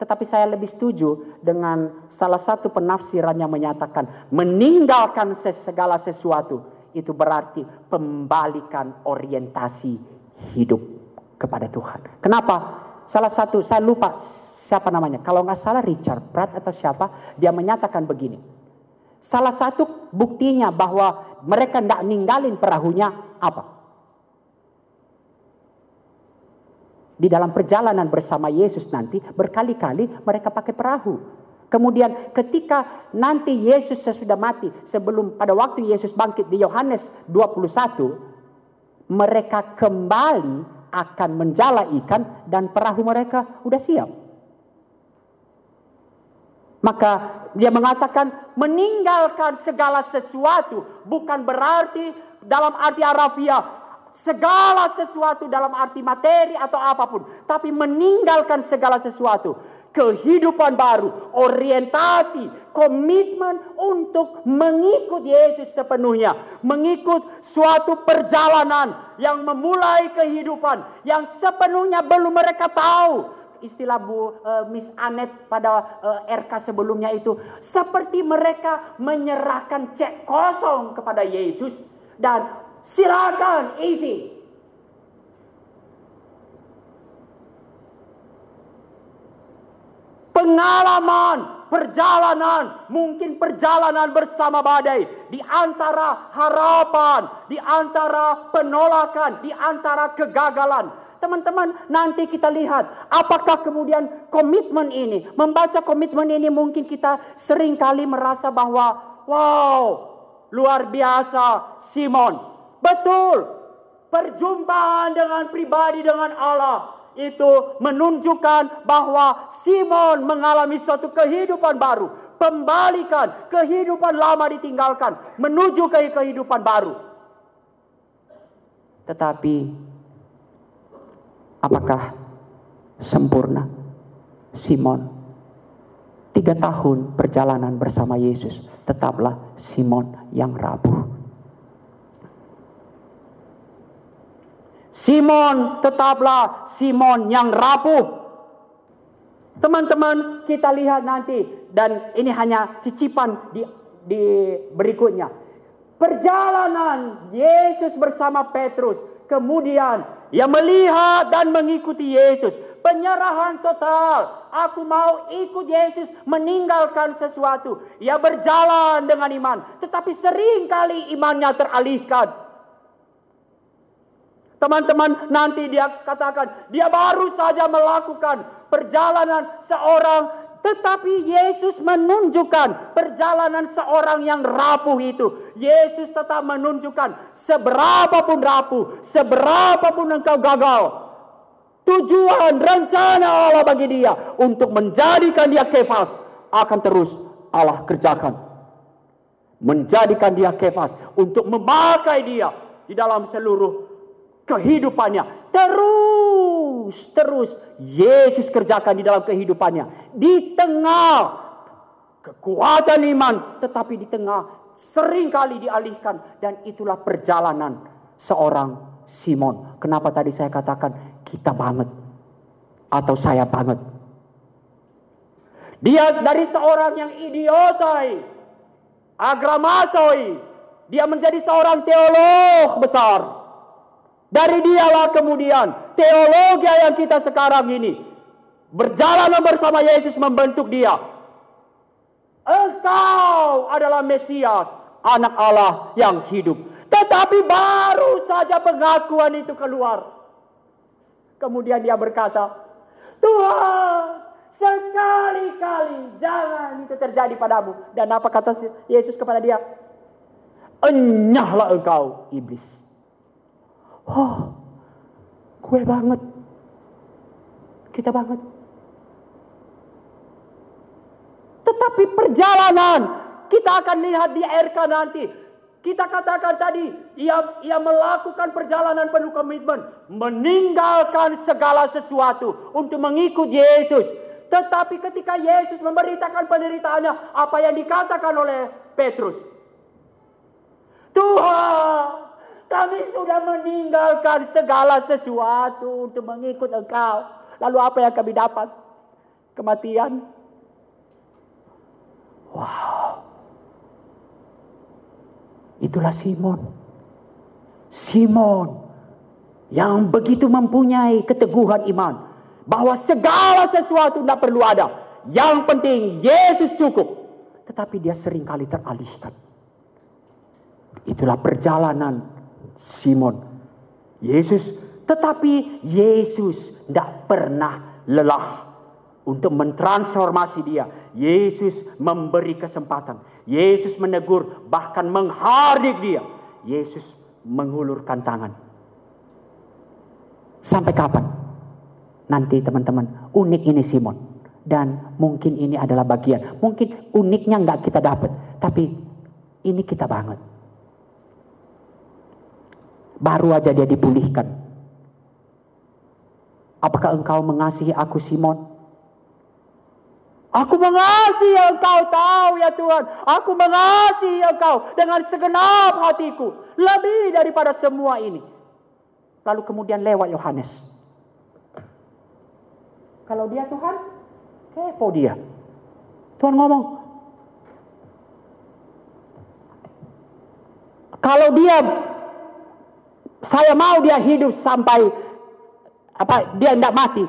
Tetapi saya lebih setuju dengan salah satu penafsiran yang menyatakan meninggalkan segala sesuatu itu berarti pembalikan orientasi hidup kepada Tuhan. Kenapa? Salah satu saya lupa siapa namanya. Kalau nggak salah Richard Pratt atau siapa, dia menyatakan begini. Salah satu buktinya bahwa mereka tidak ninggalin perahunya apa? Di dalam perjalanan bersama Yesus nanti berkali-kali mereka pakai perahu. Kemudian ketika nanti Yesus sesudah mati sebelum pada waktu Yesus bangkit di Yohanes 21 mereka kembali akan menjala ikan dan perahu mereka udah siap. Maka dia mengatakan meninggalkan segala sesuatu bukan berarti dalam arti Arabia segala sesuatu dalam arti materi atau apa pun, tapi meninggalkan segala sesuatu, kehidupan baru, orientasi, komitmen untuk mengikut Yesus sepenuhnya, mengikut suatu perjalanan yang memulai kehidupan yang sepenuhnya belum mereka tahu, istilah Bu uh, Miss Anet pada uh, eh, RK sebelumnya itu seperti mereka menyerahkan cek kosong kepada Yesus dan silakan isi. Pengalaman, perjalanan, mungkin perjalanan bersama badai di antara harapan, di antara penolakan, di antara kegagalan, Teman-teman, nanti kita lihat apakah kemudian komitmen ini, membaca komitmen ini mungkin kita sering kali merasa bahwa wow, luar biasa Simon. Betul. Perjumpaan dengan pribadi dengan Allah itu menunjukkan bahwa Simon mengalami suatu kehidupan baru, pembalikan kehidupan lama ditinggalkan menuju ke kehidupan baru. Tetapi Apakah sempurna? Simon. Tiga tahun perjalanan bersama Yesus. Tetaplah Simon yang rapuh. Simon tetaplah Simon yang rapuh. Teman-teman kita lihat nanti dan ini hanya cicipan di, di berikutnya. Perjalanan Yesus bersama Petrus kemudian yang melihat dan mengikuti Yesus. Penyerahan total. Aku mau ikut Yesus meninggalkan sesuatu. Ia berjalan dengan iman. Tetapi sering kali imannya teralihkan. Teman-teman nanti dia katakan. Dia baru saja melakukan perjalanan seorang tetapi Yesus menunjukkan perjalanan seorang yang rapuh itu. Yesus tetap menunjukkan seberapa pun rapuh, seberapa pun engkau gagal. Tujuan rencana Allah bagi dia untuk menjadikan dia kefas akan terus Allah kerjakan. Menjadikan dia kefas untuk memakai dia di dalam seluruh kehidupannya. Terus, terus Yesus kerjakan di dalam kehidupannya. Di tengah kekuatan iman, tetapi di tengah sering kali dialihkan. Dan itulah perjalanan seorang Simon. Kenapa tadi saya katakan kita banget. Atau saya banget. Dia dari seorang yang idiotai, agramatoi, dia menjadi seorang teolog besar. Dari dialah kemudian teologi yang kita sekarang ini berjalan bersama Yesus membentuk dia. Engkau adalah Mesias, anak Allah yang hidup. Tetapi baru saja pengakuan itu keluar. Kemudian dia berkata, Tuhan, sekali-kali jangan itu terjadi padamu. Dan apa kata Yesus kepada dia? Enyahlah engkau, iblis. Oh, gue banget. Kita banget. Tetapi perjalanan kita akan lihat di RK nanti. Kita katakan tadi, ia, ia melakukan perjalanan penuh komitmen. Meninggalkan segala sesuatu untuk mengikut Yesus. Tetapi ketika Yesus memberitakan penderitaannya, apa yang dikatakan oleh Petrus? Tuhan, kami sudah meninggalkan segala sesuatu untuk mengikut Engkau. Lalu apa yang kami dapat? Kematian. Wow. Itulah Simon. Simon yang begitu mempunyai keteguhan iman bahwa segala sesuatu tidak perlu ada. Yang penting Yesus cukup. Tetapi dia sering kali teralihkan. Itulah perjalanan Simon. Yesus, tetapi Yesus tidak pernah lelah untuk mentransformasi dia. Yesus memberi kesempatan. Yesus menegur, bahkan menghardik dia. Yesus mengulurkan tangan. Sampai kapan? Nanti teman-teman, unik ini Simon. Dan mungkin ini adalah bagian. Mungkin uniknya nggak kita dapat. Tapi ini kita banget. Baru aja dia dipulihkan. Apakah engkau mengasihi aku Simon? Aku mengasihi engkau tahu ya Tuhan. Aku mengasihi engkau dengan segenap hatiku. Lebih daripada semua ini. Lalu kemudian lewat Yohanes. Kalau dia Tuhan, kepo dia. Tuhan ngomong, kalau dia saya mau dia hidup sampai apa dia tidak mati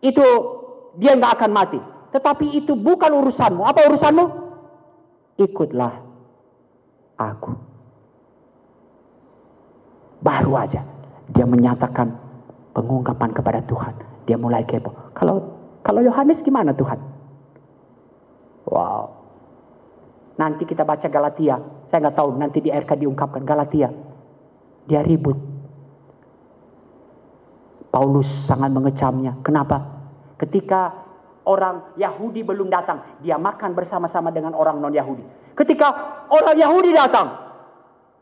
itu dia nggak akan mati tetapi itu bukan urusanmu. Apa urusanmu? Ikutlah aku. Baru aja dia menyatakan pengungkapan kepada Tuhan. Dia mulai kepo. Kalau kalau Yohanes gimana Tuhan? Wow. Nanti kita baca Galatia. Saya nggak tahu nanti di RK diungkapkan Galatia. Dia ribut. Paulus sangat mengecamnya. Kenapa? Ketika orang Yahudi belum datang, dia makan bersama-sama dengan orang non-Yahudi. Ketika orang Yahudi datang,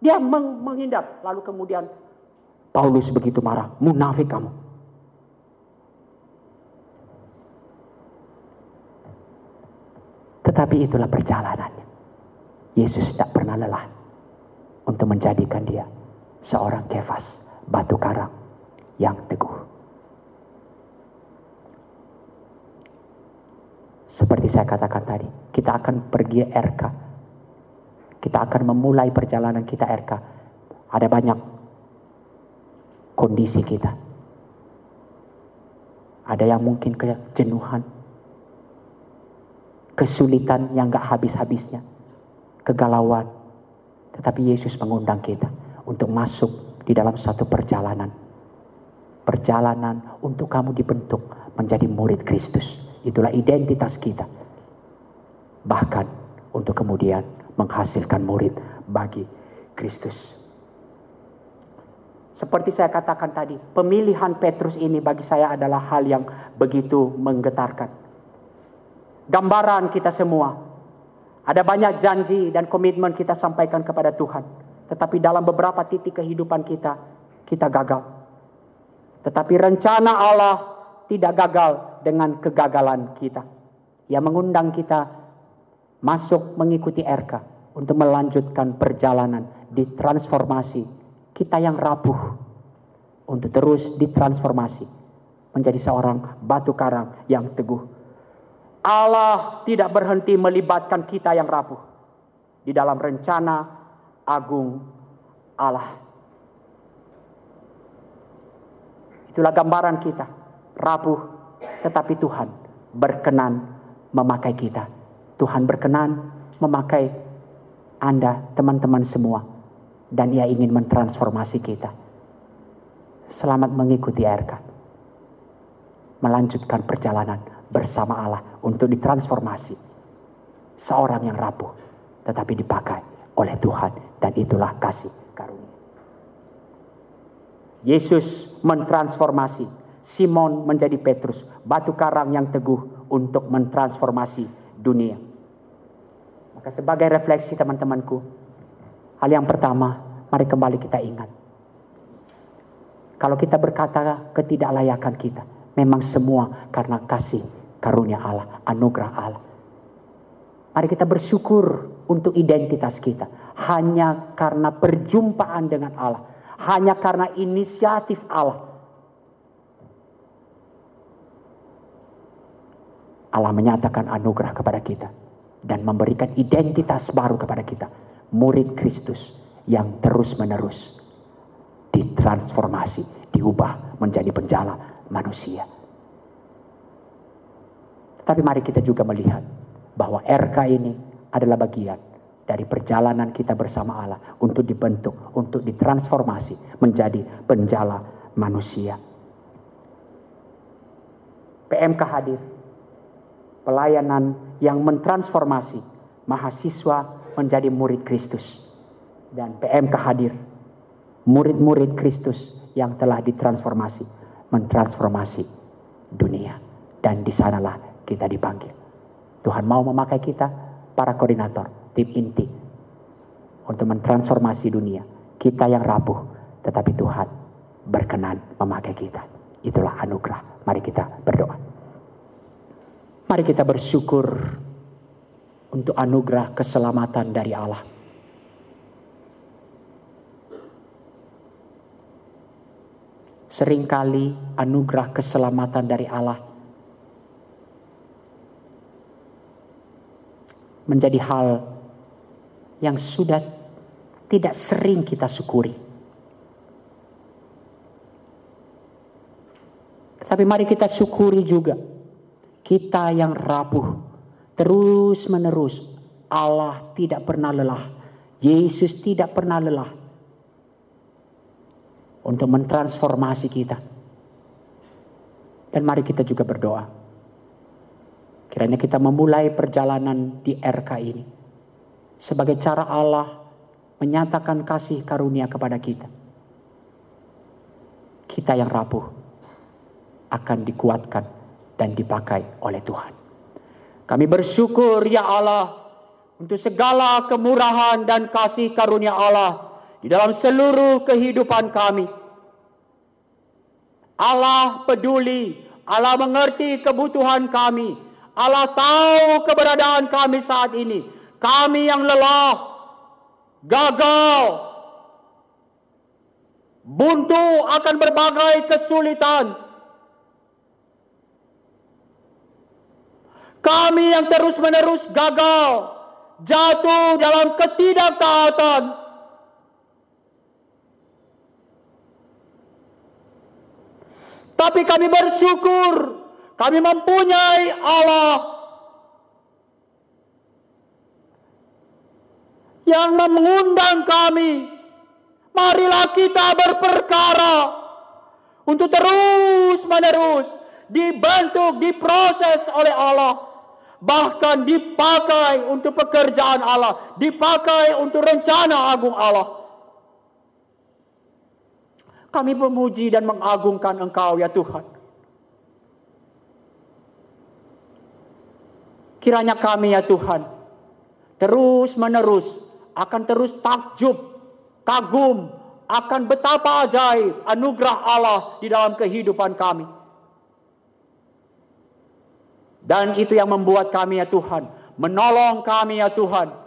dia meng menghindar. Lalu kemudian Paulus begitu marah, munafik kamu. Tetapi itulah perjalanannya. Yesus tidak pernah lelah untuk menjadikan dia seorang kefas, batu karang yang teguh. Seperti saya katakan tadi, kita akan pergi RK. Kita akan memulai perjalanan kita RK. Ada banyak kondisi kita. Ada yang mungkin kejenuhan, kesulitan yang gak habis-habisnya, kegalauan. Tetapi Yesus mengundang kita untuk masuk di dalam satu perjalanan. Perjalanan untuk kamu dibentuk menjadi murid Kristus Itulah identitas kita. Bahkan untuk kemudian menghasilkan murid bagi Kristus. Seperti saya katakan tadi, pemilihan Petrus ini bagi saya adalah hal yang begitu menggetarkan. Gambaran kita semua. Ada banyak janji dan komitmen kita sampaikan kepada Tuhan. Tetapi dalam beberapa titik kehidupan kita, kita gagal. Tetapi rencana Allah tidak gagal dengan kegagalan kita. Yang mengundang kita masuk mengikuti RK untuk melanjutkan perjalanan di transformasi kita yang rapuh untuk terus ditransformasi menjadi seorang batu karang yang teguh. Allah tidak berhenti melibatkan kita yang rapuh di dalam rencana agung Allah. Itulah gambaran kita, rapuh tetapi Tuhan berkenan memakai kita. Tuhan berkenan memakai Anda, teman-teman semua. Dan ia ingin mentransformasi kita. Selamat mengikuti RK. Melanjutkan perjalanan bersama Allah untuk ditransformasi. Seorang yang rapuh tetapi dipakai oleh Tuhan. Dan itulah kasih karunia. Yesus mentransformasi Simon menjadi Petrus, batu karang yang teguh untuk mentransformasi dunia. Maka sebagai refleksi teman-temanku, hal yang pertama, mari kembali kita ingat. Kalau kita berkata ketidaklayakan kita, memang semua karena kasih karunia Allah, anugerah Allah. Mari kita bersyukur untuk identitas kita. Hanya karena perjumpaan dengan Allah. Hanya karena inisiatif Allah. Allah menyatakan anugerah kepada kita. Dan memberikan identitas baru kepada kita. Murid Kristus yang terus menerus ditransformasi, diubah menjadi penjala manusia. Tapi mari kita juga melihat bahwa RK ini adalah bagian dari perjalanan kita bersama Allah untuk dibentuk, untuk ditransformasi menjadi penjala manusia. PMK hadir, pelayanan yang mentransformasi mahasiswa menjadi murid Kristus. Dan PMK hadir, murid-murid Kristus yang telah ditransformasi, mentransformasi dunia. Dan di sanalah kita dipanggil. Tuhan mau memakai kita, para koordinator, tim inti, untuk mentransformasi dunia. Kita yang rapuh, tetapi Tuhan berkenan memakai kita. Itulah anugerah. Mari kita berdoa. Mari kita bersyukur untuk anugerah keselamatan dari Allah. Seringkali anugerah keselamatan dari Allah menjadi hal yang sudah tidak sering kita syukuri. Tapi mari kita syukuri juga. Kita yang rapuh terus menerus Allah tidak pernah lelah. Yesus tidak pernah lelah untuk mentransformasi kita. Dan mari kita juga berdoa Kiranya kita memulai perjalanan di RK ini. Sebagai cara Allah menyatakan kasih karunia kepada kita. Kita yang rapuh akan dikuatkan dan dipakai oleh Tuhan. Kami bersyukur ya Allah untuk segala kemurahan dan kasih karunia Allah di dalam seluruh kehidupan kami. Allah peduli, Allah mengerti kebutuhan kami. Allah tahu keberadaan kami saat ini. Kami yang lelah, gagal, buntu akan berbagai kesulitan. Kami yang terus-menerus gagal, jatuh dalam ketidaktaatan. Tapi kami bersyukur kami mempunyai Allah yang mengundang kami. Marilah kita berperkara untuk terus menerus dibentuk, diproses oleh Allah. Bahkan dipakai untuk pekerjaan Allah. Dipakai untuk rencana agung Allah. Kami memuji dan mengagungkan Engkau ya Tuhan. Kiranya kami ya Tuhan terus menerus akan terus takjub, kagum akan betapa ajaib anugerah Allah di dalam kehidupan kami. Dan itu yang membuat kami ya Tuhan, menolong kami ya Tuhan.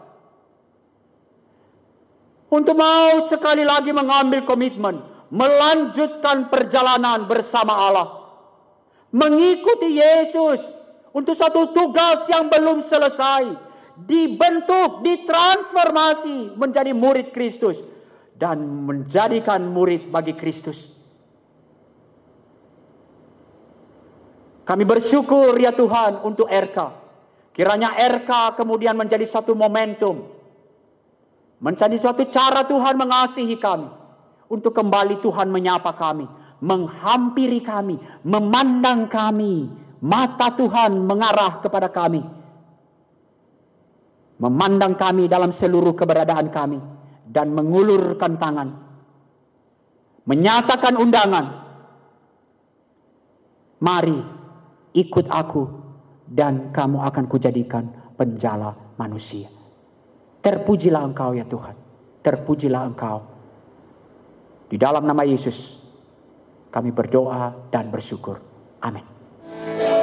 Untuk mau sekali lagi mengambil komitmen, melanjutkan perjalanan bersama Allah. Mengikuti Yesus untuk satu tugas yang belum selesai. Dibentuk, ditransformasi menjadi murid Kristus. Dan menjadikan murid bagi Kristus. Kami bersyukur ya Tuhan untuk RK. Kiranya RK kemudian menjadi satu momentum. Menjadi suatu cara Tuhan mengasihi kami. Untuk kembali Tuhan menyapa kami. Menghampiri kami. Memandang kami Mata Tuhan mengarah kepada kami. Memandang kami dalam seluruh keberadaan kami. Dan mengulurkan tangan. Menyatakan undangan. Mari ikut aku dan kamu akan kujadikan penjala manusia. Terpujilah engkau ya Tuhan. Terpujilah engkau. Di dalam nama Yesus kami berdoa dan bersyukur. Amin.